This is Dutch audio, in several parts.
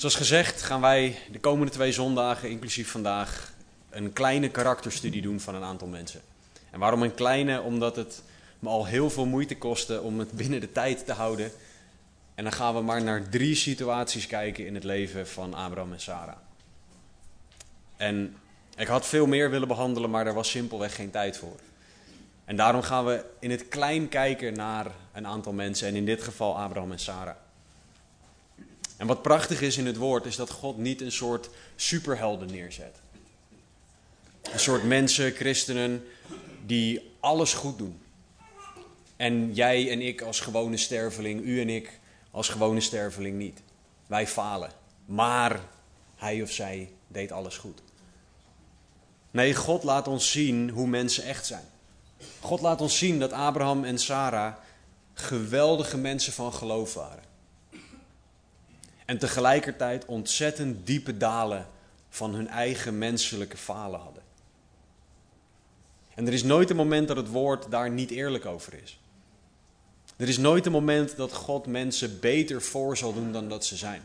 Zoals gezegd gaan wij de komende twee zondagen, inclusief vandaag, een kleine karakterstudie doen van een aantal mensen. En waarom een kleine? Omdat het me al heel veel moeite kostte om het binnen de tijd te houden. En dan gaan we maar naar drie situaties kijken in het leven van Abraham en Sarah. En ik had veel meer willen behandelen, maar er was simpelweg geen tijd voor. En daarom gaan we in het klein kijken naar een aantal mensen, en in dit geval Abraham en Sarah. En wat prachtig is in het woord, is dat God niet een soort superhelden neerzet. Een soort mensen, christenen, die alles goed doen. En jij en ik als gewone sterveling, u en ik als gewone sterveling niet. Wij falen. Maar hij of zij deed alles goed. Nee, God laat ons zien hoe mensen echt zijn. God laat ons zien dat Abraham en Sarah geweldige mensen van geloof waren. En tegelijkertijd ontzettend diepe dalen van hun eigen menselijke falen hadden. En er is nooit een moment dat het woord daar niet eerlijk over is. Er is nooit een moment dat God mensen beter voor zal doen dan dat ze zijn.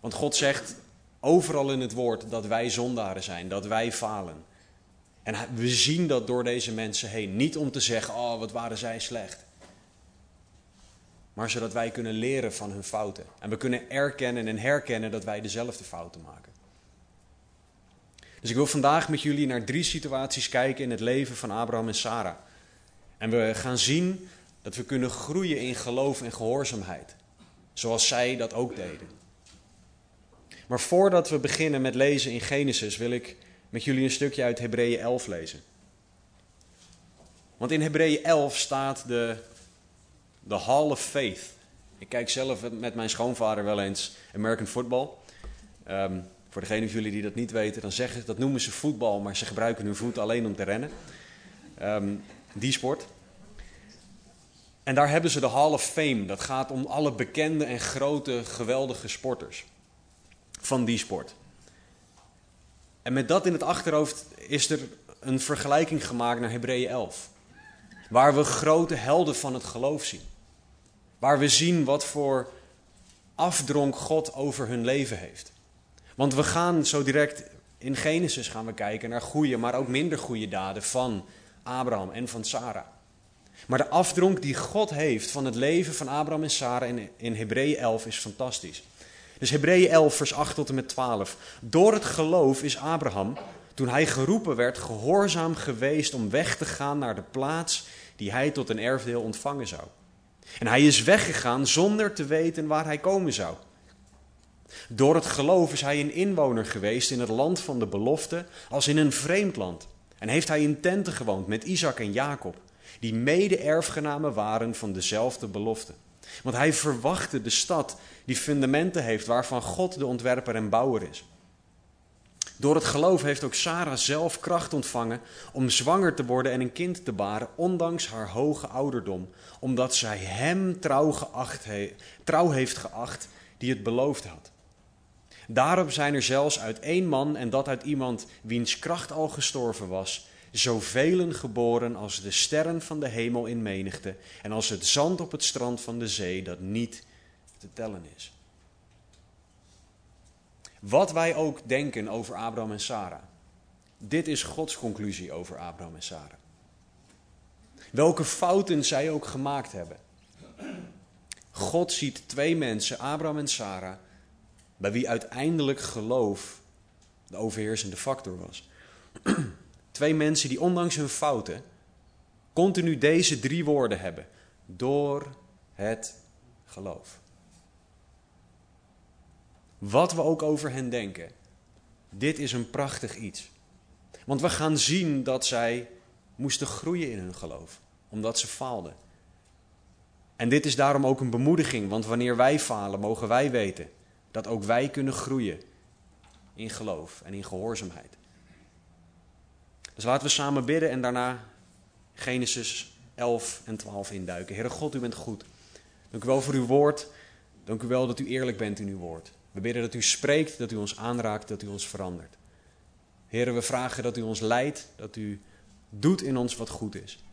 Want God zegt overal in het woord dat wij zondaren zijn, dat wij falen. En we zien dat door deze mensen heen. Niet om te zeggen, oh wat waren zij slecht. Maar zodat wij kunnen leren van hun fouten. En we kunnen erkennen en herkennen dat wij dezelfde fouten maken. Dus ik wil vandaag met jullie naar drie situaties kijken in het leven van Abraham en Sarah. En we gaan zien dat we kunnen groeien in geloof en gehoorzaamheid. Zoals zij dat ook deden. Maar voordat we beginnen met lezen in Genesis, wil ik met jullie een stukje uit Hebreeën 11 lezen. Want in Hebreeën 11 staat de, de Hall of Faith. Ik kijk zelf met mijn schoonvader wel eens American football. Um, voor degenen van jullie die dat niet weten, dan zeggen dat noemen ze voetbal, maar ze gebruiken hun voet alleen om te rennen. Um, die sport. En daar hebben ze de Hall of Fame. Dat gaat om alle bekende en grote, geweldige sporters van die sport. En met dat in het achterhoofd is er een vergelijking gemaakt naar Hebreeën 11. Waar we grote helden van het geloof zien. Waar we zien wat voor afdronk God over hun leven heeft. Want we gaan zo direct in Genesis gaan we kijken naar goede, maar ook minder goede daden van Abraham en van Sarah. Maar de afdronk die God heeft van het leven van Abraham en Sarah in, in Hebreeën 11 is fantastisch. Dus Hebreeën 11, vers 8 tot en met 12. Door het geloof is Abraham, toen hij geroepen werd, gehoorzaam geweest om weg te gaan naar de plaats die hij tot een erfdeel ontvangen zou. En hij is weggegaan zonder te weten waar hij komen zou. Door het geloof is hij een inwoner geweest in het land van de belofte, als in een vreemd land. En heeft hij in tenten gewoond met Isaac en Jacob, die mede-erfgenamen waren van dezelfde belofte. Want hij verwachtte de stad die fundamenten heeft, waarvan God de ontwerper en bouwer is. Door het geloof heeft ook Sarah zelf kracht ontvangen om zwanger te worden en een kind te baren, ondanks haar hoge ouderdom, omdat zij hem trouw, trouw heeft geacht die het beloofd had. Daarop zijn er zelfs uit één man, en dat uit iemand wiens kracht al gestorven was, zoveel geboren als de sterren van de hemel in menigte en als het zand op het strand van de zee dat niet te tellen is. Wat wij ook denken over Abraham en Sarah, dit is Gods conclusie over Abraham en Sarah. Welke fouten zij ook gemaakt hebben. God ziet twee mensen, Abraham en Sarah, bij wie uiteindelijk geloof de overheersende factor was. Twee mensen die ondanks hun fouten continu deze drie woorden hebben. Door het geloof. Wat we ook over hen denken, dit is een prachtig iets. Want we gaan zien dat zij moesten groeien in hun geloof, omdat ze faalden. En dit is daarom ook een bemoediging, want wanneer wij falen, mogen wij weten dat ook wij kunnen groeien in geloof en in gehoorzaamheid. Dus laten we samen bidden en daarna Genesis 11 en 12 induiken. Heere God, u bent goed. Dank u wel voor uw woord. Dank u wel dat u eerlijk bent in uw woord. We bidden dat u spreekt, dat u ons aanraakt, dat u ons verandert. Heren, we vragen dat u ons leidt, dat u doet in ons wat goed is.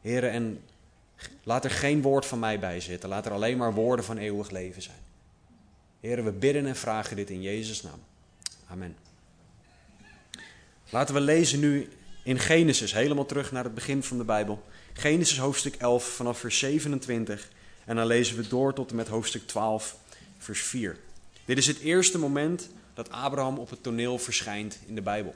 Heren, en laat er geen woord van mij bij zitten. Laat er alleen maar woorden van eeuwig leven zijn. Heren, we bidden en vragen dit in Jezus' naam. Amen. Laten we lezen nu in Genesis, helemaal terug naar het begin van de Bijbel. Genesis hoofdstuk 11 vanaf vers 27 en dan lezen we door tot en met hoofdstuk 12 vers 4. Dit is het eerste moment dat Abraham op het toneel verschijnt in de Bijbel.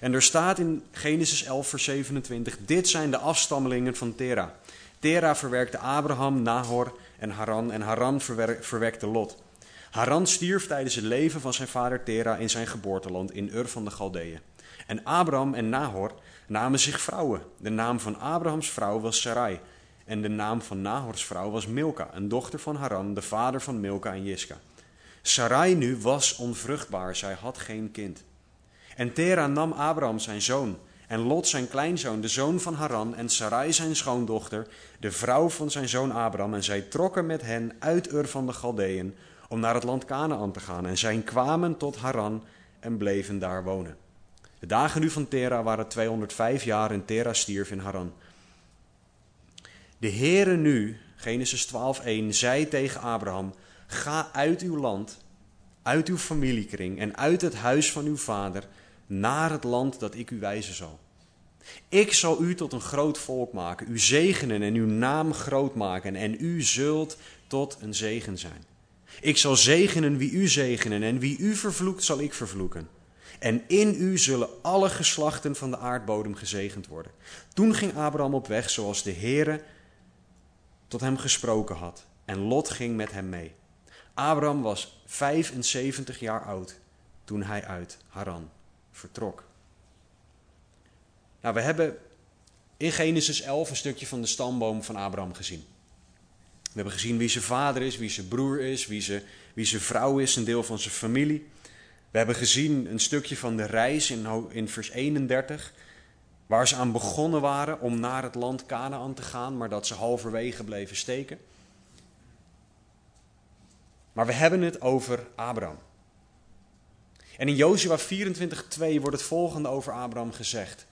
En er staat in Genesis 11 vers 27, dit zijn de afstammelingen van Tera. Tera verwerkte Abraham, Nahor en Haran en Haran verwekte Lot. Haran stierf tijdens het leven van zijn vader Tera in zijn geboorteland in Ur van de Galdeeën. En Abraham en Nahor namen zich vrouwen. De naam van Abrahams vrouw was Sarai. En de naam van Nahors vrouw was Milka, een dochter van Haran, de vader van Milka en Jiska. Sarai nu was onvruchtbaar, zij had geen kind. En Tera nam Abraham zijn zoon, en Lot zijn kleinzoon, de zoon van Haran, en Sarai zijn schoondochter, de vrouw van zijn zoon Abraham, en zij trokken met hen uit Ur van de Galdeën om naar het land Canaan te gaan. En zij kwamen tot Haran en bleven daar wonen. De dagen nu van Tera waren 205 jaar en Tera stierf in Haran. De Heere nu, Genesis 12:1, zei tegen Abraham: Ga uit uw land, uit uw familiekring en uit het huis van uw vader naar het land dat ik u wijzen zal. Ik zal u tot een groot volk maken, u zegenen en uw naam groot maken en u zult tot een zegen zijn. Ik zal zegenen wie u zegenen en wie u vervloekt zal ik vervloeken. En in u zullen alle geslachten van de aardbodem gezegend worden. Toen ging Abraham op weg zoals de Heere tot hem gesproken had. En Lot ging met hem mee. Abraham was 75 jaar oud toen hij uit Haran vertrok. Nou, we hebben in Genesis 11 een stukje van de stamboom van Abraham gezien. We hebben gezien wie zijn vader is, wie zijn broer is, wie zijn, wie zijn vrouw is, een deel van zijn familie. We hebben gezien een stukje van de reis in, in vers 31, waar ze aan begonnen waren om naar het land Canaan te gaan, maar dat ze halverwege bleven steken. Maar we hebben het over Abraham. En in Jozua 24:2 wordt het volgende over Abraham gezegd.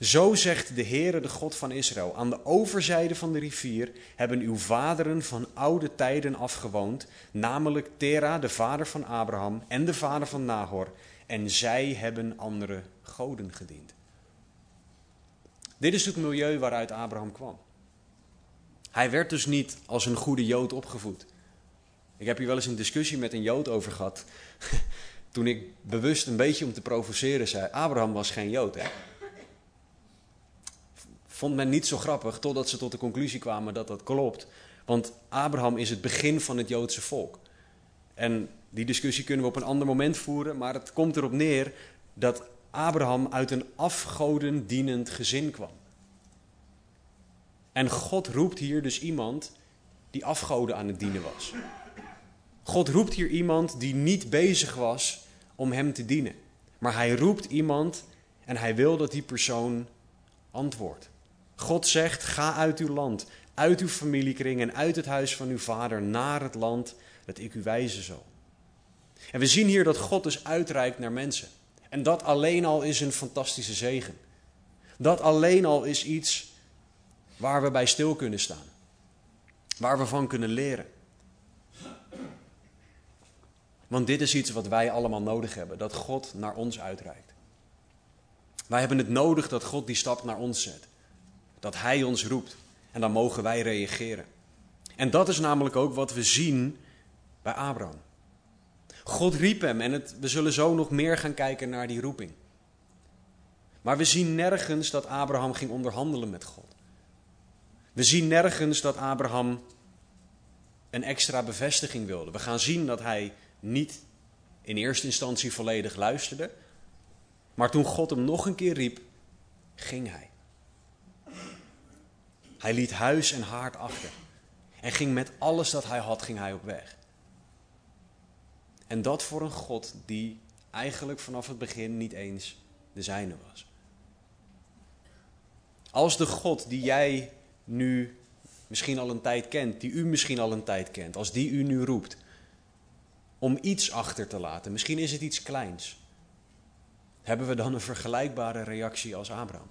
Zo zegt de Heere, de God van Israël, aan de overzijde van de rivier hebben uw vaderen van oude tijden afgewoond, namelijk Tera, de vader van Abraham, en de vader van Nahor, en zij hebben andere goden gediend. Dit is het milieu waaruit Abraham kwam. Hij werd dus niet als een goede Jood opgevoed. Ik heb hier wel eens een discussie met een Jood over gehad. Toen ik bewust een beetje om te provoceren zei: Abraham was geen Jood, hè? vond men niet zo grappig totdat ze tot de conclusie kwamen dat dat klopt. Want Abraham is het begin van het Joodse volk. En die discussie kunnen we op een ander moment voeren, maar het komt erop neer dat Abraham uit een afgodendienend gezin kwam. En God roept hier dus iemand die afgoden aan het dienen was. God roept hier iemand die niet bezig was om hem te dienen. Maar hij roept iemand en hij wil dat die persoon antwoordt. God zegt: ga uit uw land, uit uw familiekring en uit het huis van uw vader naar het land dat ik u wijzen zal. En we zien hier dat God dus uitreikt naar mensen. En dat alleen al is een fantastische zegen. Dat alleen al is iets waar we bij stil kunnen staan. Waar we van kunnen leren. Want dit is iets wat wij allemaal nodig hebben: dat God naar ons uitreikt. Wij hebben het nodig dat God die stap naar ons zet dat Hij ons roept. En dan mogen wij reageren. En dat is namelijk ook wat we zien bij Abraham. God riep hem en het, we zullen zo nog meer gaan kijken naar die roeping. Maar we zien nergens dat Abraham ging onderhandelen met God. We zien nergens dat Abraham een extra bevestiging wilde. We gaan zien dat hij niet in eerste instantie volledig luisterde. Maar toen God hem nog een keer riep, ging hij. Hij liet huis en haard achter. En ging met alles dat hij had, ging hij op weg. En dat voor een God die eigenlijk vanaf het begin niet eens de zijne was. Als de God die jij nu misschien al een tijd kent, die u misschien al een tijd kent, als die u nu roept om iets achter te laten, misschien is het iets kleins, hebben we dan een vergelijkbare reactie als Abraham?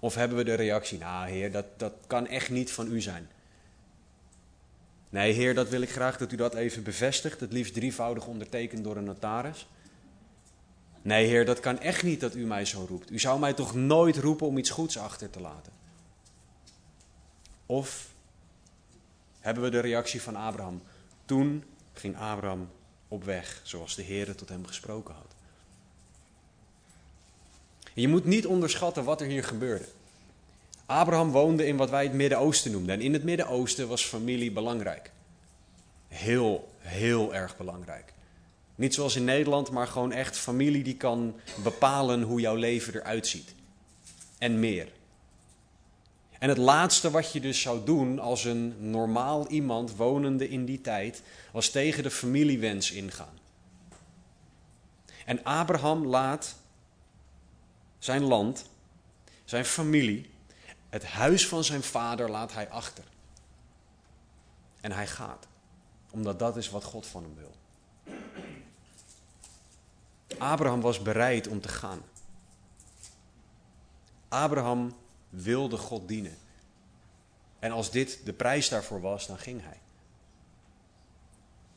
Of hebben we de reactie, nou heer, dat, dat kan echt niet van u zijn. Nee, heer, dat wil ik graag dat u dat even bevestigt, het liefst drievoudig ondertekend door een notaris. Nee, heer, dat kan echt niet dat u mij zo roept. U zou mij toch nooit roepen om iets goeds achter te laten. Of hebben we de reactie van Abraham? Toen ging Abraham op weg, zoals de Heer tot hem gesproken had. Je moet niet onderschatten wat er hier gebeurde. Abraham woonde in wat wij het Midden-Oosten noemden. En in het Midden-Oosten was familie belangrijk. Heel, heel erg belangrijk. Niet zoals in Nederland, maar gewoon echt familie die kan bepalen hoe jouw leven eruit ziet. En meer. En het laatste wat je dus zou doen als een normaal iemand wonende in die tijd, was tegen de familiewens ingaan. En Abraham laat zijn land, zijn familie, het huis van zijn vader laat hij achter. En hij gaat, omdat dat is wat God van hem wil. Abraham was bereid om te gaan. Abraham wilde God dienen. En als dit de prijs daarvoor was, dan ging hij.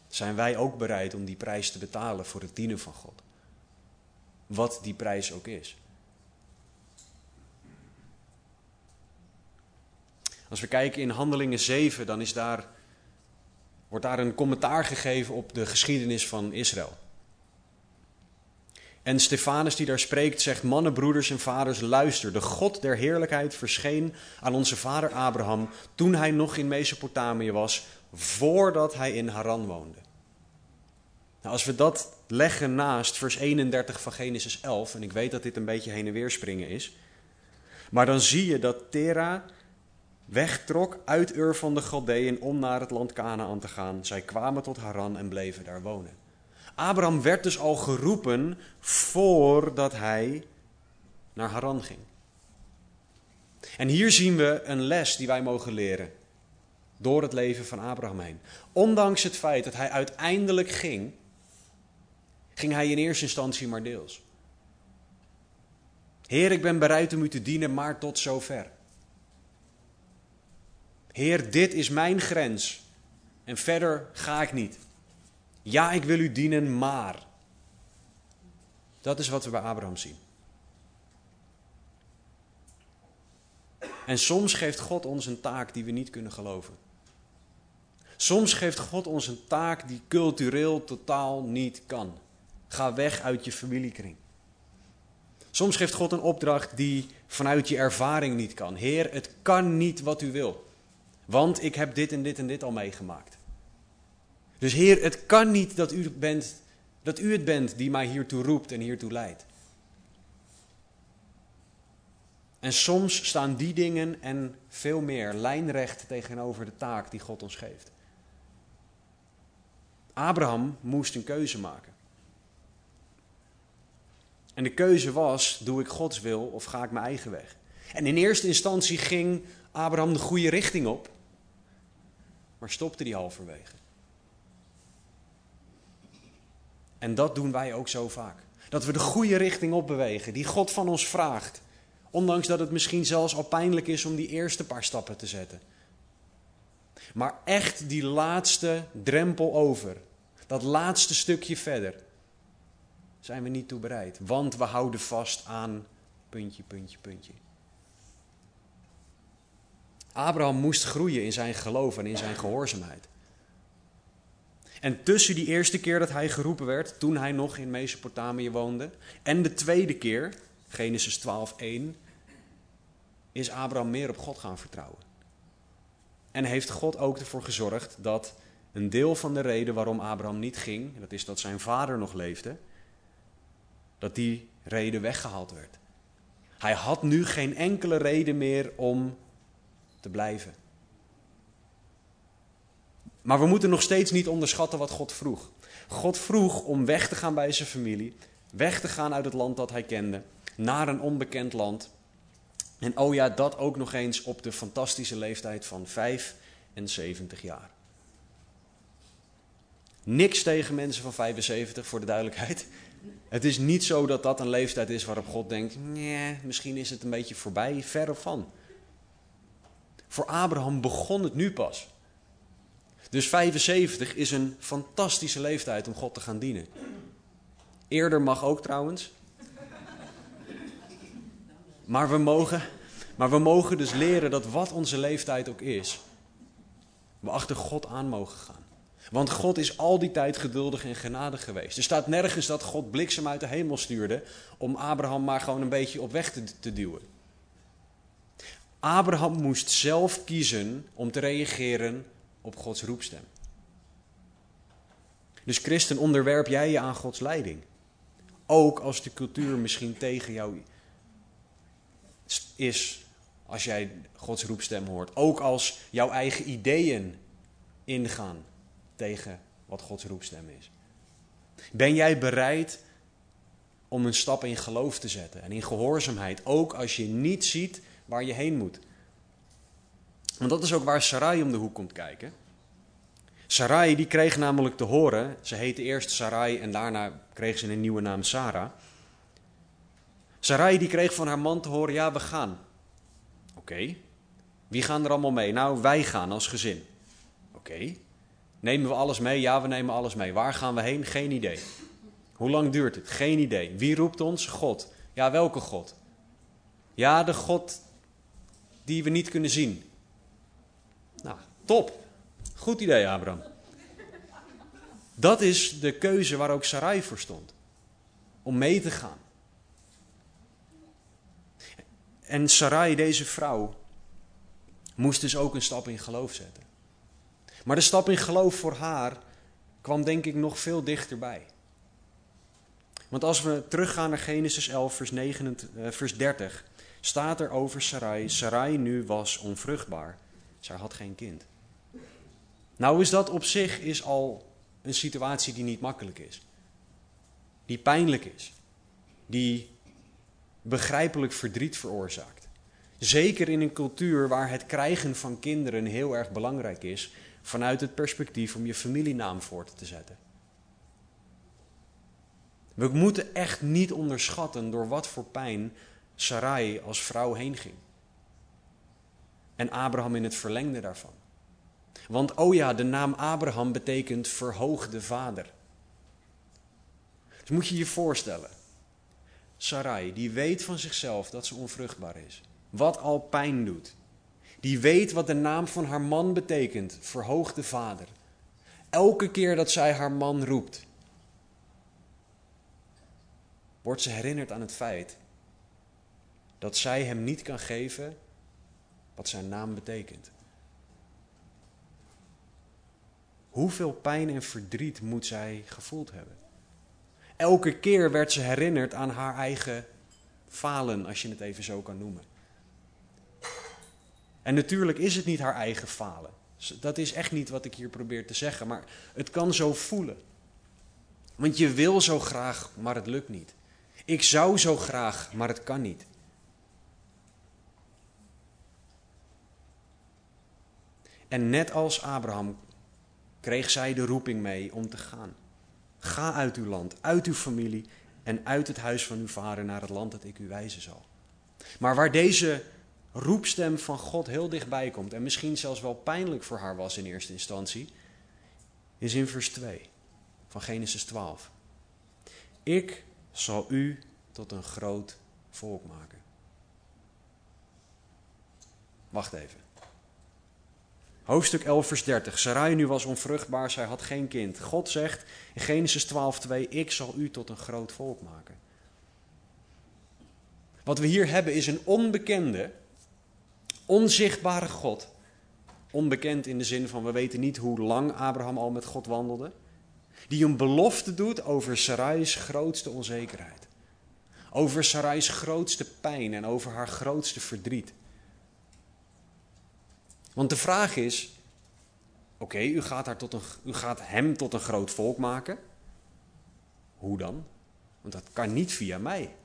Zijn wij ook bereid om die prijs te betalen voor het dienen van God? Wat die prijs ook is. Als we kijken in Handelingen 7, dan is daar, wordt daar een commentaar gegeven op de geschiedenis van Israël. En Stefanus die daar spreekt zegt, mannen, broeders en vaders, luister. De God der heerlijkheid verscheen aan onze vader Abraham toen hij nog in Mesopotamië was, voordat hij in Haran woonde. Nou, als we dat leggen naast vers 31 van Genesis 11, en ik weet dat dit een beetje heen en weer springen is, maar dan zie je dat Tera wegtrok uit Ur van de Galdeën om naar het land Canaan te gaan. Zij kwamen tot Haran en bleven daar wonen. Abraham werd dus al geroepen voordat hij naar Haran ging. En hier zien we een les die wij mogen leren door het leven van Abraham heen. Ondanks het feit dat hij uiteindelijk ging, ging hij in eerste instantie maar deels. Heer, ik ben bereid om u te dienen, maar tot zover. Heer, dit is mijn grens en verder ga ik niet. Ja, ik wil u dienen, maar. Dat is wat we bij Abraham zien. En soms geeft God ons een taak die we niet kunnen geloven. Soms geeft God ons een taak die cultureel totaal niet kan. Ga weg uit je familiekring. Soms geeft God een opdracht die vanuit je ervaring niet kan. Heer, het kan niet wat u wil. Want ik heb dit en dit en dit al meegemaakt. Dus Heer, het kan niet dat u, bent, dat u het bent die mij hiertoe roept en hiertoe leidt. En soms staan die dingen en veel meer lijnrecht tegenover de taak die God ons geeft. Abraham moest een keuze maken. En de keuze was: doe ik Gods wil of ga ik mijn eigen weg? En in eerste instantie ging Abraham de goede richting op, maar stopte die halverwege. En dat doen wij ook zo vaak. Dat we de goede richting op bewegen, die God van ons vraagt. Ondanks dat het misschien zelfs al pijnlijk is om die eerste paar stappen te zetten. Maar echt die laatste drempel over, dat laatste stukje verder, zijn we niet toe bereid. Want we houden vast aan puntje, puntje, puntje. Abraham moest groeien in zijn geloof en in zijn gehoorzaamheid. En tussen die eerste keer dat hij geroepen werd, toen hij nog in Mesopotamië woonde, en de tweede keer, Genesis 12:1, is Abraham meer op God gaan vertrouwen. En heeft God ook ervoor gezorgd dat een deel van de reden waarom Abraham niet ging, dat is dat zijn vader nog leefde, dat die reden weggehaald werd. Hij had nu geen enkele reden meer om te blijven. Maar we moeten nog steeds niet onderschatten wat God vroeg. God vroeg om weg te gaan bij zijn familie, weg te gaan uit het land dat hij kende, naar een onbekend land. En oh ja, dat ook nog eens op de fantastische leeftijd van 75 jaar. Niks tegen mensen van 75, voor de duidelijkheid. Het is niet zo dat dat een leeftijd is waarop God denkt: nee, misschien is het een beetje voorbij, verre van. Voor Abraham begon het nu pas. Dus 75 is een fantastische leeftijd om God te gaan dienen. Eerder mag ook trouwens. Maar we mogen, maar we mogen dus leren dat wat onze leeftijd ook is, we achter God aan mogen gaan. Want God is al die tijd geduldig en genadig geweest. Er staat nergens dat God bliksem uit de hemel stuurde om Abraham maar gewoon een beetje op weg te, te duwen. Abraham moest zelf kiezen om te reageren op Gods roepstem. Dus christen, onderwerp jij je aan Gods leiding. Ook als de cultuur misschien tegen jou is, als jij Gods roepstem hoort. Ook als jouw eigen ideeën ingaan tegen wat Gods roepstem is. Ben jij bereid om een stap in geloof te zetten en in gehoorzaamheid, ook als je niet ziet waar je heen moet? Want dat is ook waar Sarai om de hoek komt kijken. Sarai die kreeg namelijk te horen, ze heette eerst Sarai en daarna kreeg ze een nieuwe naam Sarah. Sarai die kreeg van haar man te horen, ja we gaan. Oké, wie gaan er allemaal mee? Nou wij gaan als gezin. Oké, nemen we alles mee? Ja we nemen alles mee. Waar gaan we heen? Geen idee. Hoe lang duurt het? Geen idee. Wie roept ons? God. Ja welke God? Ja de God die we niet kunnen zien. Nou, top. Goed idee, Abraham. Dat is de keuze waar ook Sarai voor stond. Om mee te gaan. En Sarai, deze vrouw, moest dus ook een stap in geloof zetten. Maar de stap in geloof voor haar kwam denk ik nog veel dichterbij. Want als we teruggaan naar Genesis 11, vers, 29, eh, vers 30, staat er over Sarai: Sarai nu was onvruchtbaar. Zij had geen kind. Nou is dat op zich is al een situatie die niet makkelijk is. Die pijnlijk is. Die begrijpelijk verdriet veroorzaakt. Zeker in een cultuur waar het krijgen van kinderen heel erg belangrijk is, vanuit het perspectief om je familienaam voort te zetten. We moeten echt niet onderschatten door wat voor pijn Sarai als vrouw heen ging. En Abraham in het verlengde daarvan. Want oh ja, de naam Abraham betekent verhoogde vader. Dus moet je je voorstellen. Sarai, die weet van zichzelf dat ze onvruchtbaar is. Wat al pijn doet. Die weet wat de naam van haar man betekent, verhoogde vader. Elke keer dat zij haar man roept, wordt ze herinnerd aan het feit dat zij hem niet kan geven wat zijn naam betekent. Hoeveel pijn en verdriet moet zij gevoeld hebben? Elke keer werd ze herinnerd aan haar eigen falen, als je het even zo kan noemen. En natuurlijk is het niet haar eigen falen. Dat is echt niet wat ik hier probeer te zeggen, maar het kan zo voelen. Want je wil zo graag, maar het lukt niet. Ik zou zo graag, maar het kan niet. En net als Abraham kreeg zij de roeping mee om te gaan. Ga uit uw land, uit uw familie en uit het huis van uw vader naar het land dat ik u wijzen zal. Maar waar deze roepstem van God heel dichtbij komt en misschien zelfs wel pijnlijk voor haar was in eerste instantie, is in vers 2 van Genesis 12. Ik zal u tot een groot volk maken. Wacht even. Hoofdstuk 11, vers 30. Sarai nu was onvruchtbaar, zij had geen kind. God zegt in Genesis 12, 2: Ik zal u tot een groot volk maken. Wat we hier hebben is een onbekende, onzichtbare God. Onbekend in de zin van we weten niet hoe lang Abraham al met God wandelde. Die een belofte doet over Sarai's grootste onzekerheid. Over Sarai's grootste pijn en over haar grootste verdriet. Want de vraag is, Oké, u, gaat u gaat hem tot een groot volk maken. Hoe dan? Want dat kan niet via mij.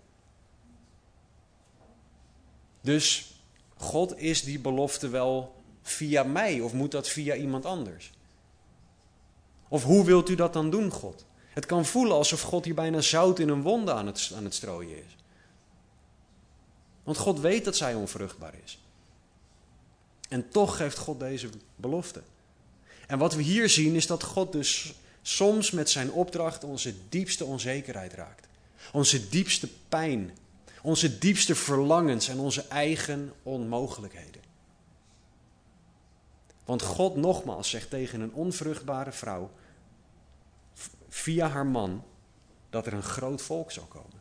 Dus God is die belofte wel via mij of moet dat via iemand anders? Of hoe wilt u dat dan doen, God? Het kan voelen alsof God hier bijna zout in een wonde aan het, aan het strooien is. Want God weet dat zij onvruchtbaar is. En toch geeft God deze belofte. En wat we hier zien is dat God dus soms met zijn opdracht onze diepste onzekerheid raakt. Onze diepste pijn, onze diepste verlangens en onze eigen onmogelijkheden. Want God nogmaals zegt tegen een onvruchtbare vrouw via haar man dat er een groot volk zou komen.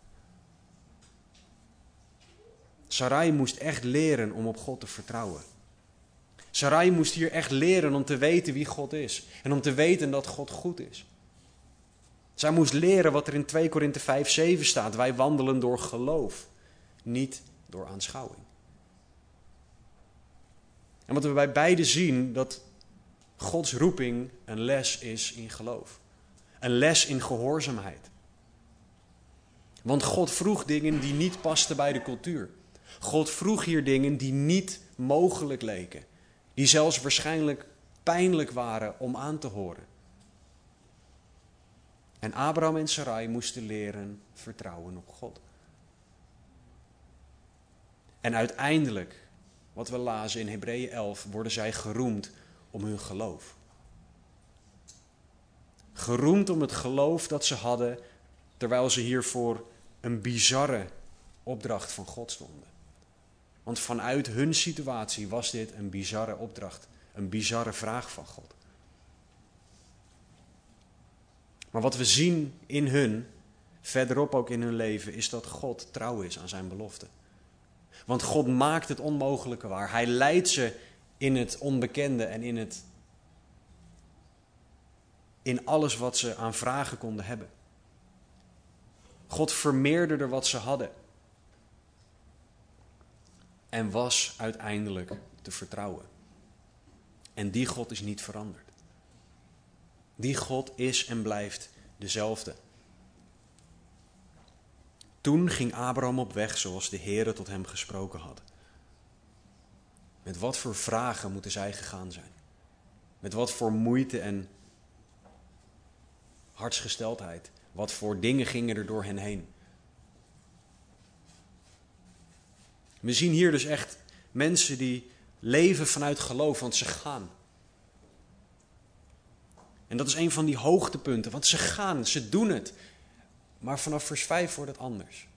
Sarai moest echt leren om op God te vertrouwen. Sarai moest hier echt leren om te weten wie God is en om te weten dat God goed is. Zij moest leren wat er in 2 Korinthe 5, 7 staat. Wij wandelen door geloof, niet door aanschouwing. En wat we bij beide zien, dat Gods roeping een les is in geloof. Een les in gehoorzaamheid. Want God vroeg dingen die niet pasten bij de cultuur. God vroeg hier dingen die niet mogelijk leken. Die zelfs waarschijnlijk pijnlijk waren om aan te horen. En Abraham en Sarai moesten leren vertrouwen op God. En uiteindelijk, wat we lazen in Hebreeën 11, worden zij geroemd om hun geloof. Geroemd om het geloof dat ze hadden terwijl ze hiervoor een bizarre opdracht van God stonden. Want vanuit hun situatie was dit een bizarre opdracht, een bizarre vraag van God. Maar wat we zien in hun, verderop ook in hun leven, is dat God trouw is aan zijn belofte. Want God maakt het onmogelijke waar. Hij leidt ze in het onbekende en in, het, in alles wat ze aan vragen konden hebben. God vermeerderde wat ze hadden. En was uiteindelijk te vertrouwen. En die God is niet veranderd. Die God is en blijft dezelfde. Toen ging Abraham op weg zoals de Heere tot hem gesproken had. Met wat voor vragen moeten zij gegaan zijn? Met wat voor moeite en hartsgesteldheid? Wat voor dingen gingen er door hen heen? We zien hier dus echt mensen die leven vanuit geloof, want ze gaan. En dat is een van die hoogtepunten, want ze gaan, ze doen het. Maar vanaf vers 5 wordt het anders.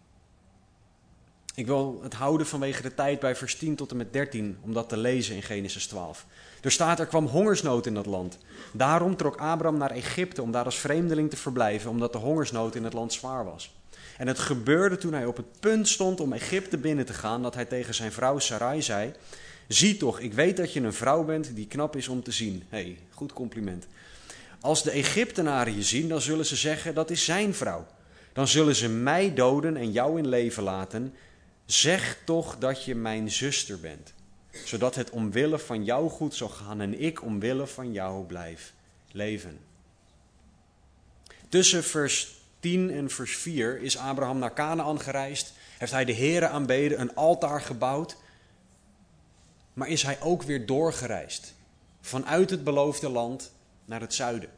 Ik wil het houden vanwege de tijd bij vers 10 tot en met 13, om dat te lezen in Genesis 12. Er staat, er kwam hongersnood in dat land. Daarom trok Abraham naar Egypte om daar als vreemdeling te verblijven, omdat de hongersnood in het land zwaar was. En het gebeurde toen hij op het punt stond om Egypte binnen te gaan, dat hij tegen zijn vrouw Sarai zei: Zie toch, ik weet dat je een vrouw bent die knap is om te zien. Hé, hey, goed compliment. Als de Egyptenaren je zien, dan zullen ze zeggen: Dat is zijn vrouw. Dan zullen ze mij doden en jou in leven laten. Zeg toch dat je mijn zuster bent, zodat het omwille van jou goed zal gaan en ik omwille van jou blijf leven. Tussen vers 10 en vers 4 is Abraham naar Canaan gereisd, heeft hij de Here aanbeden, een altaar gebouwd, maar is hij ook weer doorgereisd vanuit het beloofde land naar het zuiden.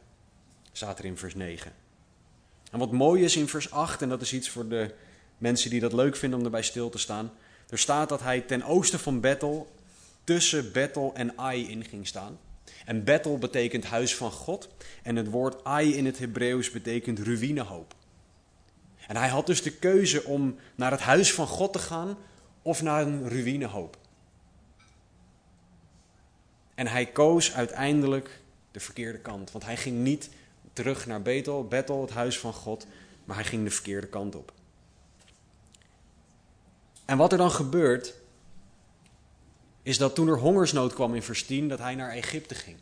Staat er in vers 9. En wat mooi is in vers 8, en dat is iets voor de mensen die dat leuk vinden om erbij stil te staan. Er staat dat hij ten oosten van Bethel, tussen Bethel en Ai in ging staan. En Bethel betekent huis van God. En het woord Ai in het Hebreeuws betekent ruïnehoop. En hij had dus de keuze om naar het huis van God te gaan of naar een ruïnehoop. En hij koos uiteindelijk de verkeerde kant. Want hij ging niet terug naar Bethel, Bethel, het huis van God, maar hij ging de verkeerde kant op. En wat er dan gebeurt, is dat toen er hongersnood kwam in vers 10, dat hij naar Egypte ging.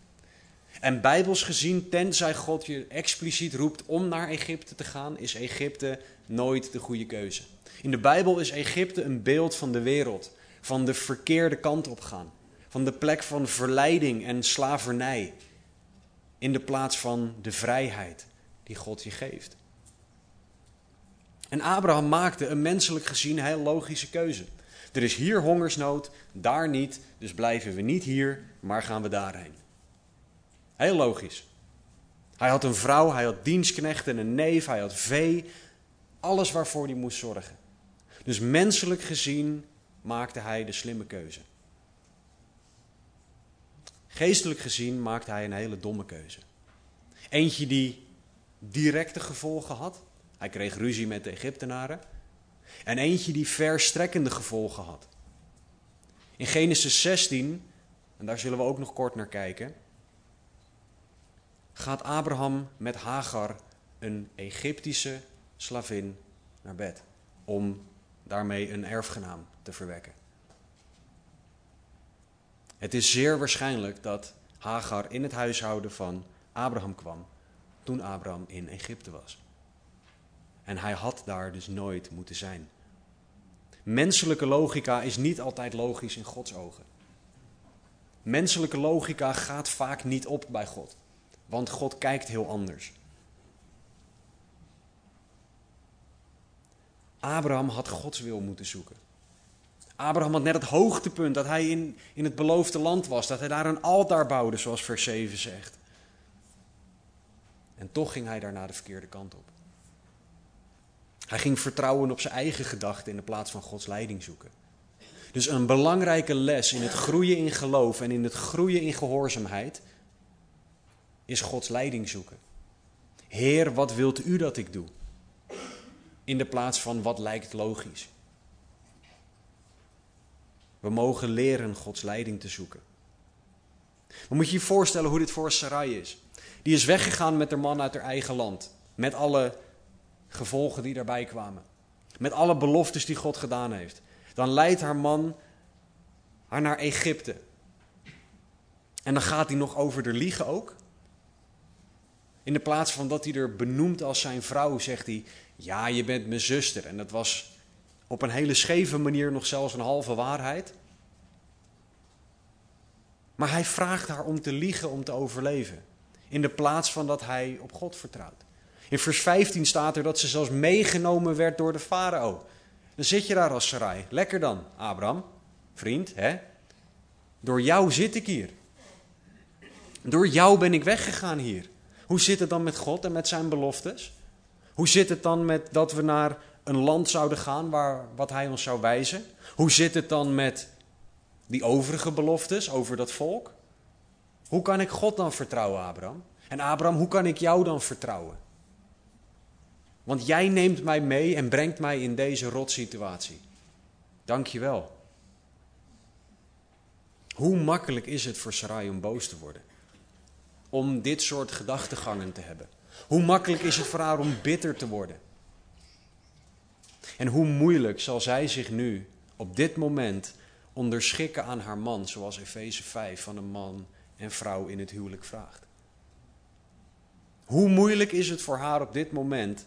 En bijbels gezien, tenzij God je expliciet roept om naar Egypte te gaan, is Egypte nooit de goede keuze. In de Bijbel is Egypte een beeld van de wereld, van de verkeerde kant op gaan, van de plek van verleiding en slavernij. in de plaats van de vrijheid die God je geeft. En Abraham maakte een menselijk gezien heel logische keuze. Er is hier hongersnood, daar niet, dus blijven we niet hier, maar gaan we daarheen. Heel logisch. Hij had een vrouw, hij had dienstknechten, een neef, hij had vee, alles waarvoor hij moest zorgen. Dus menselijk gezien maakte hij de slimme keuze. Geestelijk gezien maakte hij een hele domme keuze. Eentje die directe gevolgen had. Hij kreeg ruzie met de Egyptenaren. En eentje die verstrekkende gevolgen had. In Genesis 16, en daar zullen we ook nog kort naar kijken, gaat Abraham met Hagar, een Egyptische slavin, naar bed. Om daarmee een erfgenaam te verwekken. Het is zeer waarschijnlijk dat Hagar in het huishouden van Abraham kwam toen Abraham in Egypte was. En hij had daar dus nooit moeten zijn. Menselijke logica is niet altijd logisch in Gods ogen. Menselijke logica gaat vaak niet op bij God, want God kijkt heel anders. Abraham had Gods wil moeten zoeken. Abraham had net het hoogtepunt dat hij in, in het beloofde land was, dat hij daar een altaar bouwde, zoals vers 7 zegt. En toch ging hij daarna de verkeerde kant op. Hij ging vertrouwen op zijn eigen gedachten in de plaats van Gods leiding zoeken. Dus een belangrijke les in het groeien in geloof en in het groeien in gehoorzaamheid is Gods leiding zoeken. Heer, wat wilt u dat ik doe? In de plaats van wat lijkt logisch. We mogen leren Gods leiding te zoeken. Maar moet je je voorstellen hoe dit voor Sarai is. Die is weggegaan met haar man uit haar eigen land. Met alle gevolgen die daarbij kwamen. Met alle beloftes die God gedaan heeft. Dan leidt haar man haar naar Egypte. En dan gaat hij nog over de liegen ook. In de plaats van dat hij er benoemt als zijn vrouw, zegt hij: Ja, je bent mijn zuster. En dat was op een hele scheve manier nog zelfs een halve waarheid. Maar hij vraagt haar om te liegen om te overleven. In de plaats van dat hij op God vertrouwt. In vers 15 staat er dat ze zelfs meegenomen werd door de farao. Dan zit je daar als Sarai. Lekker dan, Abraham, vriend, hè? Door jou zit ik hier. Door jou ben ik weggegaan hier. Hoe zit het dan met God en met zijn beloftes? Hoe zit het dan met dat we naar een land zouden gaan waar wat hij ons zou wijzen? Hoe zit het dan met die overige beloftes over dat volk? Hoe kan ik God dan vertrouwen, Abraham? En Abraham, hoe kan ik jou dan vertrouwen? Want jij neemt mij mee en brengt mij in deze rotsituatie. Dank je wel. Hoe makkelijk is het voor Sarai om boos te worden? Om dit soort gedachtegangen te hebben. Hoe makkelijk is het voor haar om bitter te worden? En hoe moeilijk zal zij zich nu op dit moment onderschikken aan haar man, zoals Efeze 5 van een man en vrouw in het huwelijk vraagt? Hoe moeilijk is het voor haar op dit moment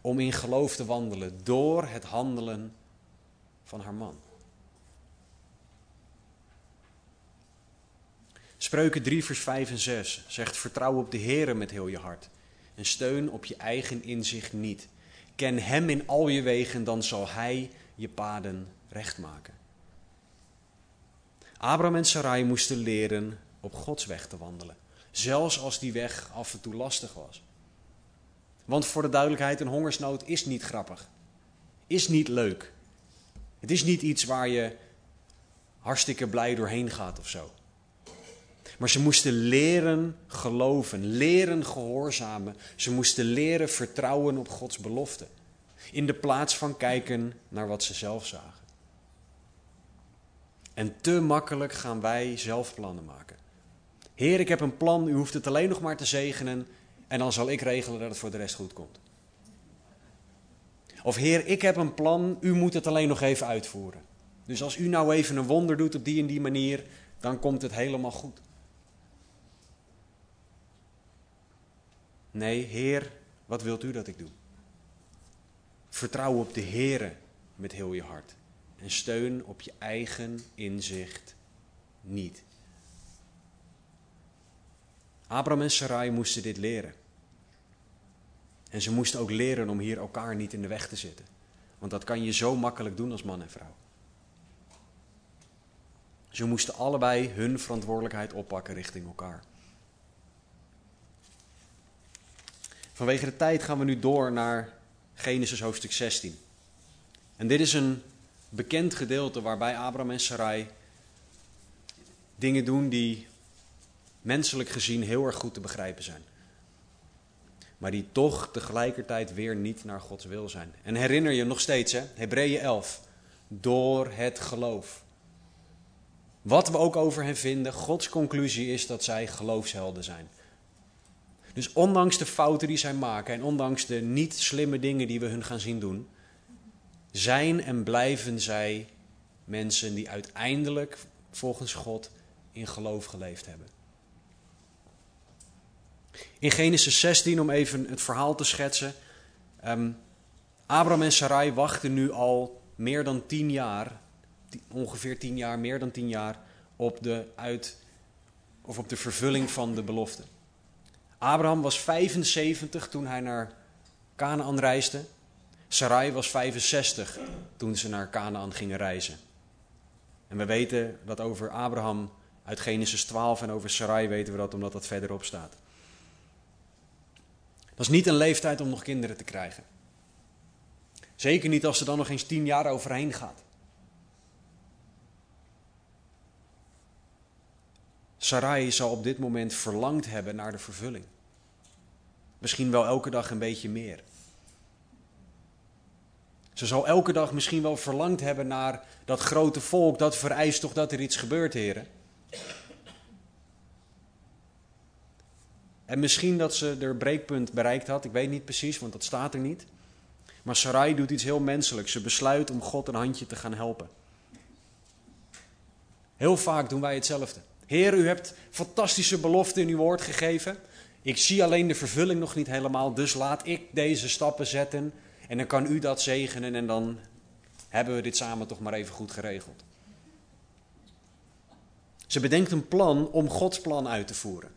om in geloof te wandelen door het handelen van haar man? Spreuken 3, vers 5 en 6 zegt: Vertrouw op de Heer met heel je hart en steun op je eigen inzicht niet. Ken Hem in al je wegen, dan zal Hij je paden recht maken. Abraham en Sarai moesten leren op Gods weg te wandelen, zelfs als die weg af en toe lastig was. Want voor de duidelijkheid, een hongersnood is niet grappig, is niet leuk. Het is niet iets waar je hartstikke blij doorheen gaat of zo. Maar ze moesten leren geloven, leren gehoorzamen. Ze moesten leren vertrouwen op Gods belofte. In de plaats van kijken naar wat ze zelf zagen. En te makkelijk gaan wij zelf plannen maken. Heer, ik heb een plan, u hoeft het alleen nog maar te zegenen en dan zal ik regelen dat het voor de rest goed komt. Of Heer, ik heb een plan, u moet het alleen nog even uitvoeren. Dus als u nou even een wonder doet op die en die manier, dan komt het helemaal goed. Nee, Heer, wat wilt u dat ik doe? Vertrouw op de Heere met heel je hart. En steun op je eigen inzicht niet. Abraham en Sarai moesten dit leren. En ze moesten ook leren om hier elkaar niet in de weg te zitten. Want dat kan je zo makkelijk doen als man en vrouw. Ze moesten allebei hun verantwoordelijkheid oppakken richting elkaar. Vanwege de tijd gaan we nu door naar Genesis hoofdstuk 16. En dit is een bekend gedeelte waarbij Abraham en Sarai dingen doen die menselijk gezien heel erg goed te begrijpen zijn. Maar die toch tegelijkertijd weer niet naar Gods wil zijn. En herinner je nog steeds, hè? Hebreeën 11. Door het geloof. Wat we ook over hen vinden, Gods conclusie is dat zij geloofshelden zijn. Dus ondanks de fouten die zij maken en ondanks de niet slimme dingen die we hun gaan zien doen, zijn en blijven zij mensen die uiteindelijk volgens God in geloof geleefd hebben. In Genesis 16, om even het verhaal te schetsen. Um, Abraham en Sarai wachten nu al meer dan tien jaar, ongeveer tien jaar, meer dan tien jaar, op de, uit, of op de vervulling van de belofte. Abraham was 75 toen hij naar Canaan reisde. Sarai was 65 toen ze naar Canaan gingen reizen. En we weten dat over Abraham uit Genesis 12 en over Sarai weten we dat omdat dat verderop staat. Dat is niet een leeftijd om nog kinderen te krijgen. Zeker niet als er dan nog eens tien jaar overheen gaat. Sarai zal op dit moment verlangd hebben naar de vervulling. Misschien wel elke dag een beetje meer. Ze zal elke dag misschien wel verlangd hebben naar dat grote volk. Dat vereist toch dat er iets gebeurt, heren. En misschien dat ze er breekpunt bereikt had. Ik weet niet precies, want dat staat er niet. Maar Sarai doet iets heel menselijks. Ze besluit om God een handje te gaan helpen. Heel vaak doen wij hetzelfde. Heer, u hebt fantastische beloften in uw woord gegeven. Ik zie alleen de vervulling nog niet helemaal, dus laat ik deze stappen zetten. En dan kan u dat zegenen en dan hebben we dit samen toch maar even goed geregeld. Ze bedenkt een plan om Gods plan uit te voeren.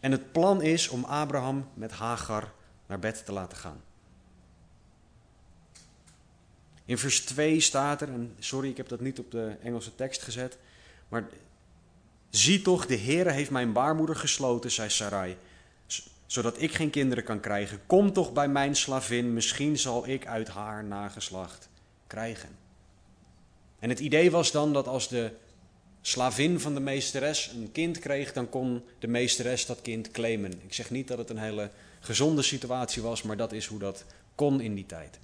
En het plan is om Abraham met Hagar naar bed te laten gaan. In vers 2 staat er, en sorry ik heb dat niet op de Engelse tekst gezet, maar zie toch, de Heere heeft mijn baarmoeder gesloten, zei Sarai, zodat ik geen kinderen kan krijgen. Kom toch bij mijn slavin, misschien zal ik uit haar nageslacht krijgen. En het idee was dan dat als de slavin van de meesteres een kind kreeg, dan kon de meesteres dat kind claimen. Ik zeg niet dat het een hele gezonde situatie was, maar dat is hoe dat kon in die tijd.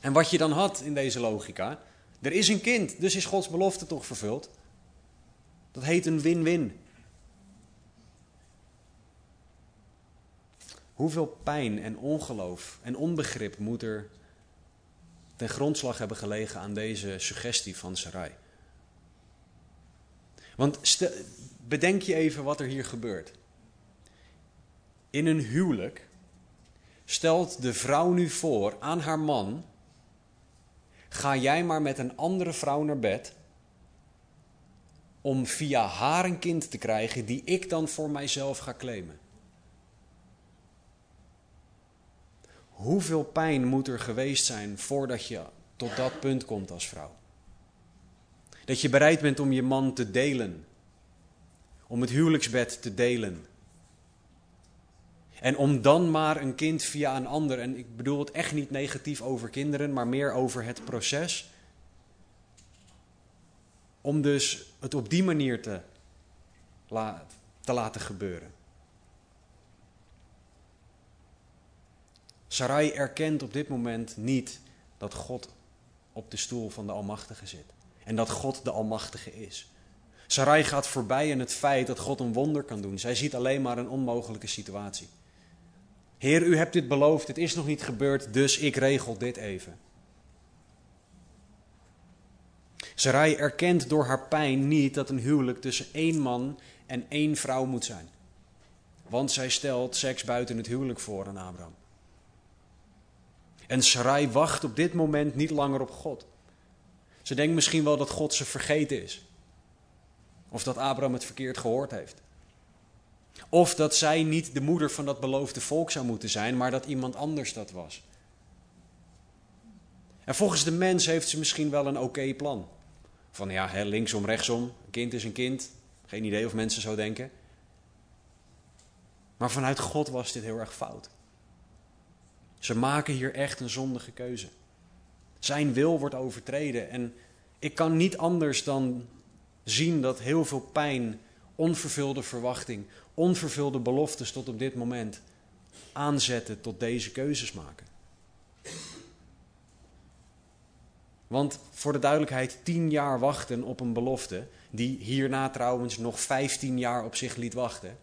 En wat je dan had in deze logica, er is een kind, dus is Gods belofte toch vervuld? Dat heet een win-win. Hoeveel pijn en ongeloof en onbegrip moet er ten grondslag hebben gelegen aan deze suggestie van Sarai? Want stel, bedenk je even wat er hier gebeurt. In een huwelijk stelt de vrouw nu voor aan haar man: ga jij maar met een andere vrouw naar bed om via haar een kind te krijgen die ik dan voor mijzelf ga claimen. Hoeveel pijn moet er geweest zijn voordat je tot dat punt komt als vrouw? Dat je bereid bent om je man te delen. Om het huwelijksbed te delen. En om dan maar een kind via een ander, en ik bedoel het echt niet negatief over kinderen, maar meer over het proces. Om dus het op die manier te, te laten gebeuren. Sarai erkent op dit moment niet dat God op de stoel van de Almachtige zit. En dat God de Almachtige is. Sarai gaat voorbij aan het feit dat God een wonder kan doen. Zij ziet alleen maar een onmogelijke situatie. Heer, u hebt dit beloofd, het is nog niet gebeurd, dus ik regel dit even. Sarai erkent door haar pijn niet dat een huwelijk tussen één man en één vrouw moet zijn. Want zij stelt seks buiten het huwelijk voor aan Abraham. En Sarai wacht op dit moment niet langer op God. Ze denkt misschien wel dat God ze vergeten is. Of dat Abraham het verkeerd gehoord heeft. Of dat zij niet de moeder van dat beloofde volk zou moeten zijn, maar dat iemand anders dat was. En volgens de mens heeft ze misschien wel een oké plan. Van ja, linksom, rechtsom, een kind is een kind. Geen idee of mensen zo denken. Maar vanuit God was dit heel erg fout. Ze maken hier echt een zondige keuze. Zijn wil wordt overtreden. En ik kan niet anders dan zien dat heel veel pijn, onvervulde verwachting, onvervulde beloftes tot op dit moment aanzetten tot deze keuzes maken. Want voor de duidelijkheid, tien jaar wachten op een belofte, die hierna trouwens nog vijftien jaar op zich liet wachten.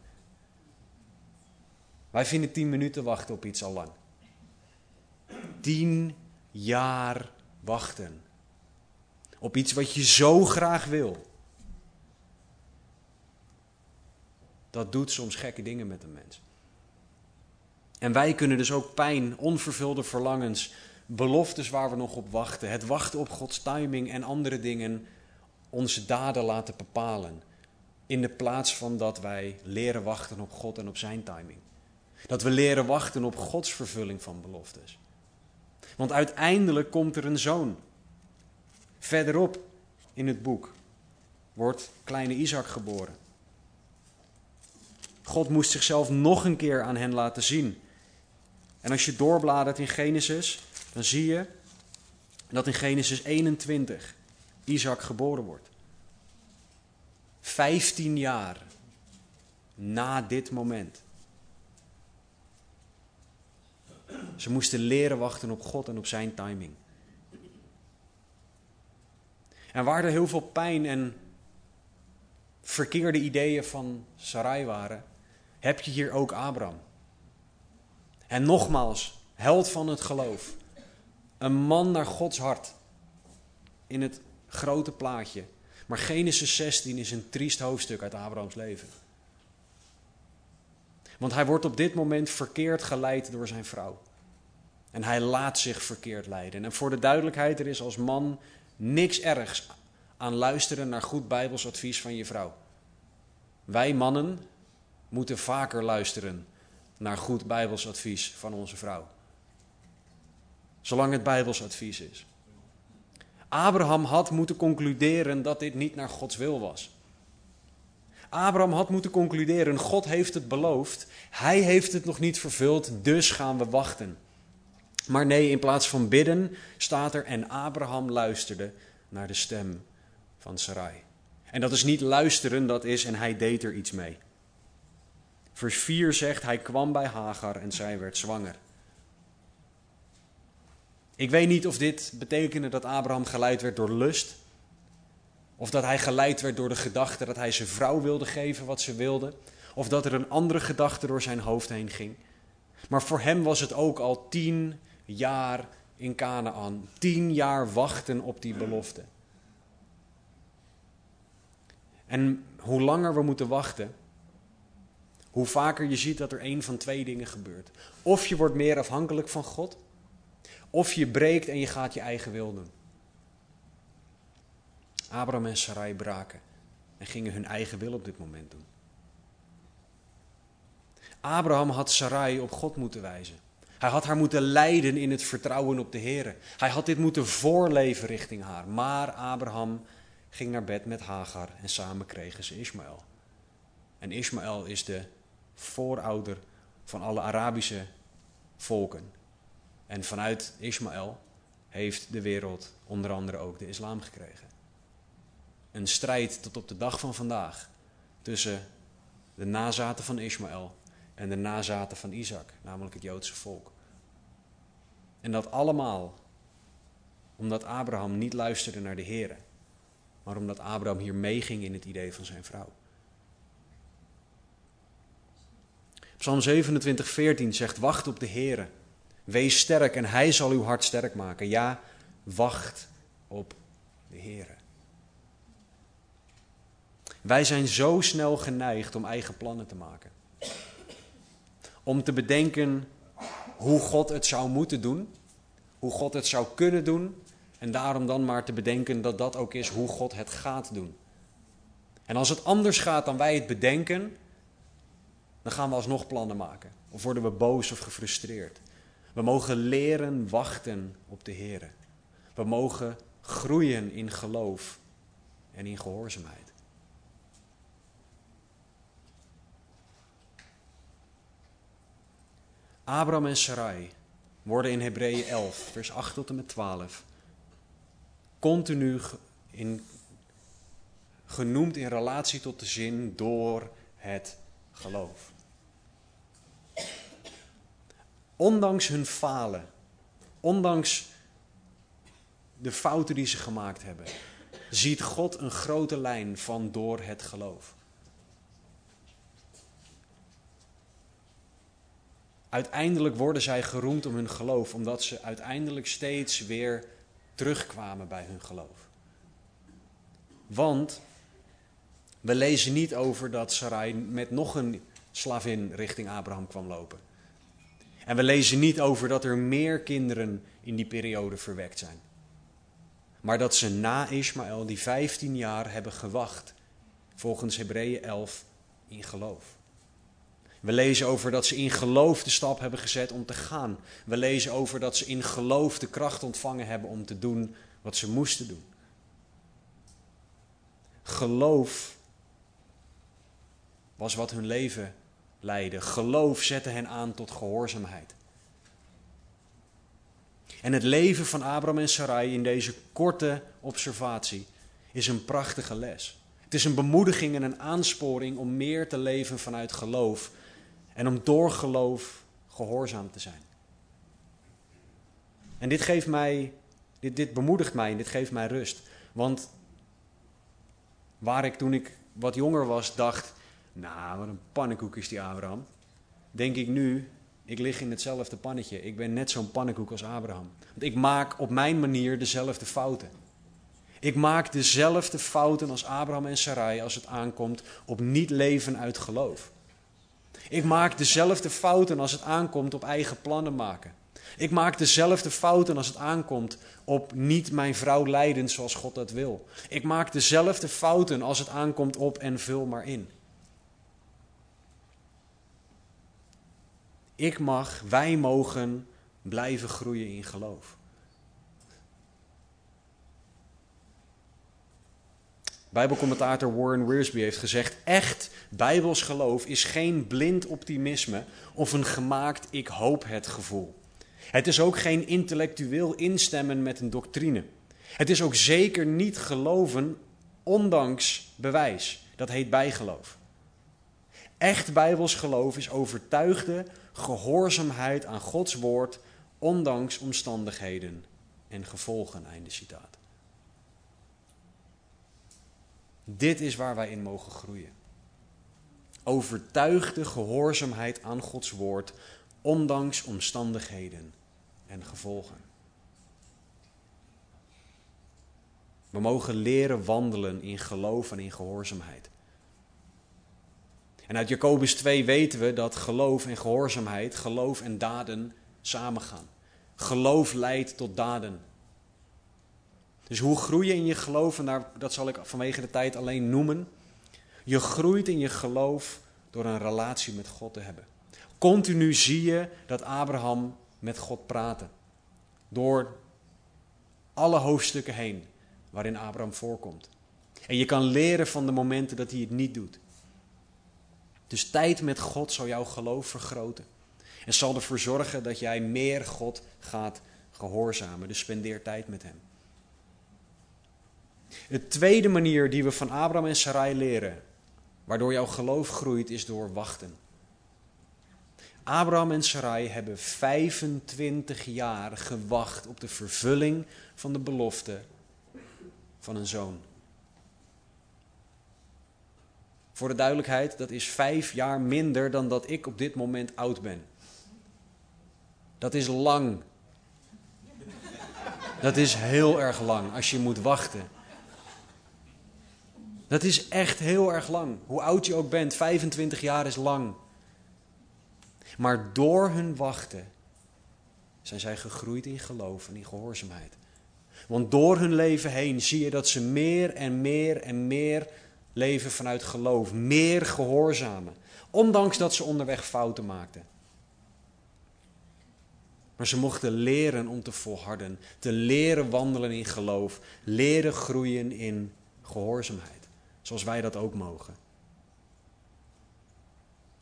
Wij vinden tien minuten wachten op iets al lang. Tien jaar wachten. Op iets wat je zo graag wil. Dat doet soms gekke dingen met een mens. En wij kunnen dus ook pijn, onvervulde verlangens, beloftes waar we nog op wachten, het wachten op Gods timing en andere dingen, onze daden laten bepalen. In de plaats van dat wij leren wachten op God en op Zijn timing. Dat we leren wachten op Gods vervulling van beloftes. Want uiteindelijk komt er een zoon. Verderop in het boek wordt kleine Isaac geboren. God moest zichzelf nog een keer aan hen laten zien. En als je doorbladert in Genesis, dan zie je dat in Genesis 21 Isaac geboren wordt. Vijftien jaar na dit moment. Ze moesten leren wachten op God en op zijn timing. En waar er heel veel pijn en verkeerde ideeën van Sarai waren, heb je hier ook Abraham. En nogmaals, held van het geloof. Een man naar Gods hart. In het grote plaatje. Maar Genesis 16 is een triest hoofdstuk uit Abrahams leven. Want hij wordt op dit moment verkeerd geleid door zijn vrouw. En hij laat zich verkeerd leiden. En voor de duidelijkheid, er is als man niks ergs aan luisteren naar goed Bijbels advies van je vrouw. Wij mannen moeten vaker luisteren naar goed Bijbels advies van onze vrouw. Zolang het Bijbels advies is. Abraham had moeten concluderen dat dit niet naar Gods wil was. Abraham had moeten concluderen: God heeft het beloofd, hij heeft het nog niet vervuld, dus gaan we wachten. Maar nee, in plaats van bidden staat er: en Abraham luisterde naar de stem van Sarai. En dat is niet luisteren, dat is en hij deed er iets mee. Vers 4 zegt: Hij kwam bij Hagar en zij werd zwanger. Ik weet niet of dit betekende dat Abraham geleid werd door lust. Of dat hij geleid werd door de gedachte dat hij zijn vrouw wilde geven wat ze wilde. Of dat er een andere gedachte door zijn hoofd heen ging. Maar voor hem was het ook al tien jaar in Canaan. Tien jaar wachten op die belofte. En hoe langer we moeten wachten, hoe vaker je ziet dat er een van twee dingen gebeurt. Of je wordt meer afhankelijk van God, of je breekt en je gaat je eigen wil doen. Abraham en Sarai braken en gingen hun eigen wil op dit moment doen. Abraham had Sarai op God moeten wijzen. Hij had haar moeten leiden in het vertrouwen op de Heer. Hij had dit moeten voorleven richting haar. Maar Abraham ging naar bed met Hagar en samen kregen ze Ismaël. En Ismaël is de voorouder van alle Arabische volken. En vanuit Ismaël heeft de wereld onder andere ook de islam gekregen. Een strijd tot op de dag van vandaag tussen de nazaten van Ismaël en de nazaten van Isaac, namelijk het Joodse volk. En dat allemaal omdat Abraham niet luisterde naar de Heer, maar omdat Abraham hier meeging in het idee van zijn vrouw. Psalm 27, 14 zegt: Wacht op de Heer. Wees sterk en Hij zal uw hart sterk maken. Ja, wacht op de Heer. Wij zijn zo snel geneigd om eigen plannen te maken. Om te bedenken hoe God het zou moeten doen, hoe God het zou kunnen doen, en daarom dan maar te bedenken dat dat ook is hoe God het gaat doen. En als het anders gaat dan wij het bedenken, dan gaan we alsnog plannen maken. Of worden we boos of gefrustreerd. We mogen leren wachten op de Heer. We mogen groeien in geloof en in gehoorzaamheid. Abraham en Sarai worden in Hebreeën 11, vers 8 tot en met 12, continu in, genoemd in relatie tot de zin door het geloof. Ondanks hun falen, ondanks de fouten die ze gemaakt hebben, ziet God een grote lijn van door het geloof. Uiteindelijk worden zij geroemd om hun geloof, omdat ze uiteindelijk steeds weer terugkwamen bij hun geloof. Want we lezen niet over dat Sarai met nog een slavin richting Abraham kwam lopen. En we lezen niet over dat er meer kinderen in die periode verwekt zijn. Maar dat ze na Ismaël die 15 jaar hebben gewacht, volgens Hebreeën 11, in geloof. We lezen over dat ze in geloof de stap hebben gezet om te gaan. We lezen over dat ze in geloof de kracht ontvangen hebben om te doen wat ze moesten doen. Geloof was wat hun leven leidde. Geloof zette hen aan tot gehoorzaamheid. En het leven van Abraham en Sarai in deze korte observatie is een prachtige les. Het is een bemoediging en een aansporing om meer te leven vanuit geloof en om door geloof gehoorzaam te zijn. En dit geeft mij, dit, dit bemoedigt mij en dit geeft mij rust. Want waar ik toen ik wat jonger was dacht, nou wat een pannenkoek is die Abraham. Denk ik nu, ik lig in hetzelfde pannetje. Ik ben net zo'n pannenkoek als Abraham. Want ik maak op mijn manier dezelfde fouten. Ik maak dezelfde fouten als Abraham en Sarai als het aankomt op niet leven uit geloof. Ik maak dezelfde fouten als het aankomt op eigen plannen maken. Ik maak dezelfde fouten als het aankomt op niet mijn vrouw leiden zoals God dat wil. Ik maak dezelfde fouten als het aankomt op en vul maar in. Ik mag, wij mogen blijven groeien in geloof. Bijbelcommentator Warren Wiersbe heeft gezegd: Echt bijbels geloof is geen blind optimisme of een gemaakt ik hoop het gevoel. Het is ook geen intellectueel instemmen met een doctrine. Het is ook zeker niet geloven ondanks bewijs. Dat heet bijgeloof. Echt bijbels geloof is overtuigde gehoorzaamheid aan Gods woord ondanks omstandigheden en gevolgen. Einde citaat. Dit is waar wij in mogen groeien. Overtuigde gehoorzaamheid aan Gods woord, ondanks omstandigheden en gevolgen. We mogen leren wandelen in geloof en in gehoorzaamheid. En uit Jacobus 2 weten we dat geloof en gehoorzaamheid, geloof en daden samengaan. Geloof leidt tot daden. Dus hoe groei je in je geloof? En dat zal ik vanwege de tijd alleen noemen. Je groeit in je geloof door een relatie met God te hebben. Continu zie je dat Abraham met God praatte. Door alle hoofdstukken heen waarin Abraham voorkomt. En je kan leren van de momenten dat hij het niet doet. Dus tijd met God zal jouw geloof vergroten. En zal ervoor zorgen dat jij meer God gaat gehoorzamen. Dus spendeer tijd met Hem. De tweede manier die we van Abraham en Sarai leren, waardoor jouw geloof groeit, is door wachten. Abraham en Sarai hebben 25 jaar gewacht op de vervulling van de belofte van een zoon. Voor de duidelijkheid, dat is vijf jaar minder dan dat ik op dit moment oud ben. Dat is lang. Dat is heel erg lang als je moet wachten. Dat is echt heel erg lang. Hoe oud je ook bent, 25 jaar is lang. Maar door hun wachten zijn zij gegroeid in geloof en in gehoorzaamheid. Want door hun leven heen zie je dat ze meer en meer en meer leven vanuit geloof, meer gehoorzamen, ondanks dat ze onderweg fouten maakten. Maar ze mochten leren om te volharden, te leren wandelen in geloof, leren groeien in gehoorzaamheid, zoals wij dat ook mogen.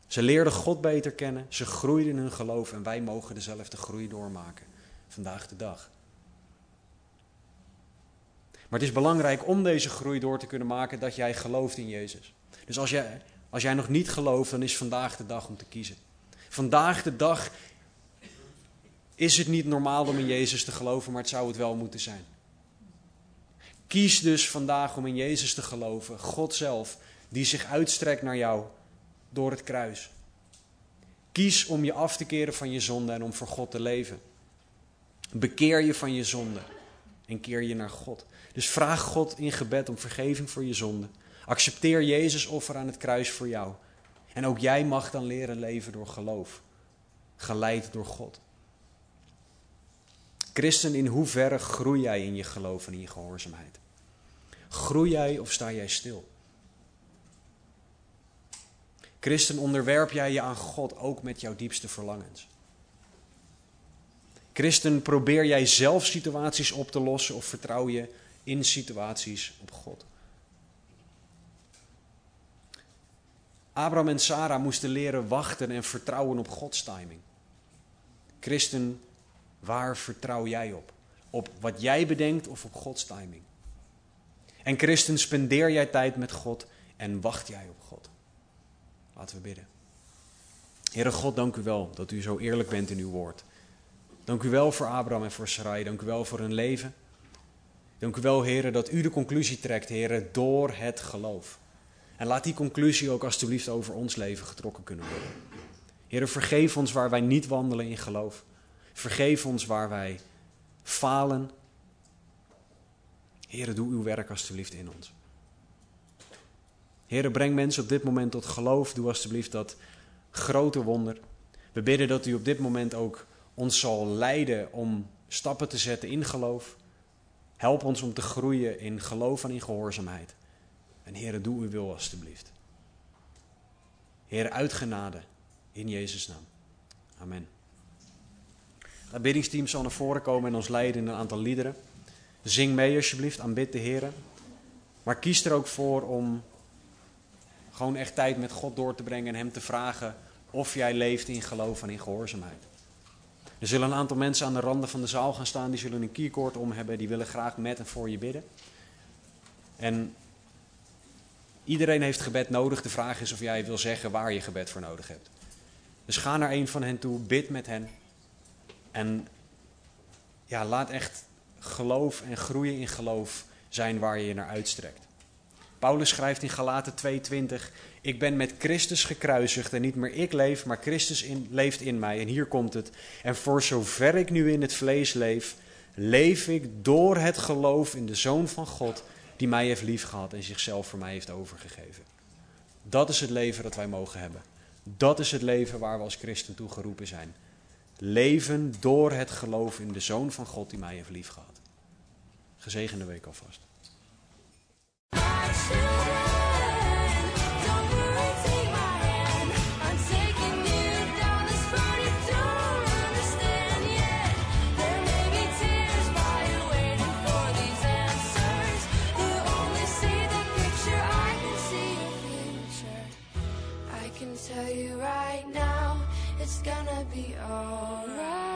Ze leerden God beter kennen, ze groeiden in hun geloof en wij mogen dezelfde groei doormaken vandaag de dag. Maar het is belangrijk om deze groei door te kunnen maken dat jij gelooft in Jezus. Dus als jij, als jij nog niet gelooft, dan is vandaag de dag om te kiezen. Vandaag de dag is het niet normaal om in Jezus te geloven, maar het zou het wel moeten zijn. Kies dus vandaag om in Jezus te geloven, God zelf, die zich uitstrekt naar jou door het kruis. Kies om je af te keren van je zonde en om voor God te leven. Bekeer je van je zonde en keer je naar God. Dus vraag God in gebed om vergeving voor je zonde. Accepteer Jezus offer aan het kruis voor jou. En ook jij mag dan leren leven door geloof, geleid door God. Christen, in hoeverre groei jij in je geloof en in je gehoorzaamheid? Groei jij of sta jij stil? Christen, onderwerp jij je aan God ook met jouw diepste verlangens? Christen, probeer jij zelf situaties op te lossen of vertrouw je in situaties op God? Abraham en Sarah moesten leren wachten en vertrouwen op Gods timing. Christen, waar vertrouw jij op? Op wat jij bedenkt of op Gods timing? En christen, spendeer jij tijd met God en wacht jij op God? Laten we bidden. Heere God, dank u wel dat u zo eerlijk bent in uw woord. Dank u wel voor Abraham en voor Sarai. Dank u wel voor hun leven. Dank u wel, heren, dat u de conclusie trekt, heren, door het geloof. En laat die conclusie ook alstublieft over ons leven getrokken kunnen worden. Heren, vergeef ons waar wij niet wandelen in geloof. Vergeef ons waar wij falen. Heren, doe uw werk alstublieft in ons. Heren, breng mensen op dit moment tot geloof. Doe alstublieft dat grote wonder. We bidden dat u op dit moment ook ons zal leiden om stappen te zetten in geloof. Help ons om te groeien in geloof en in gehoorzaamheid. En Heer, doe uw wil alstublieft. Heer, uitgenade in Jezus' naam. Amen. Het biddingsteam zal naar voren komen en ons leiden in een aantal liederen. Zing mee alsjeblieft, aanbid de Heer. Maar kies er ook voor om gewoon echt tijd met God door te brengen en Hem te vragen of jij leeft in geloof en in gehoorzaamheid. Er zullen een aantal mensen aan de randen van de zaal gaan staan, die zullen een keycord om hebben, die willen graag met en voor je bidden. En iedereen heeft gebed nodig. De vraag is of jij wil zeggen waar je gebed voor nodig hebt. Dus ga naar een van hen toe, bid met hen. En ja, laat echt geloof en groeien in geloof zijn waar je je naar uitstrekt. Paulus schrijft in Galaten 2:20: Ik ben met Christus gekruisigd en niet meer ik leef, maar Christus in, leeft in mij. En hier komt het. En voor zover ik nu in het vlees leef, leef ik door het geloof in de Zoon van God, die mij heeft liefgehad en zichzelf voor mij heeft overgegeven. Dat is het leven dat wij mogen hebben. Dat is het leven waar we als christen toe geroepen zijn. Leven door het geloof in de Zoon van God die mij heeft liefgehad. Gezegende week alvast. right now. It's gonna be alright.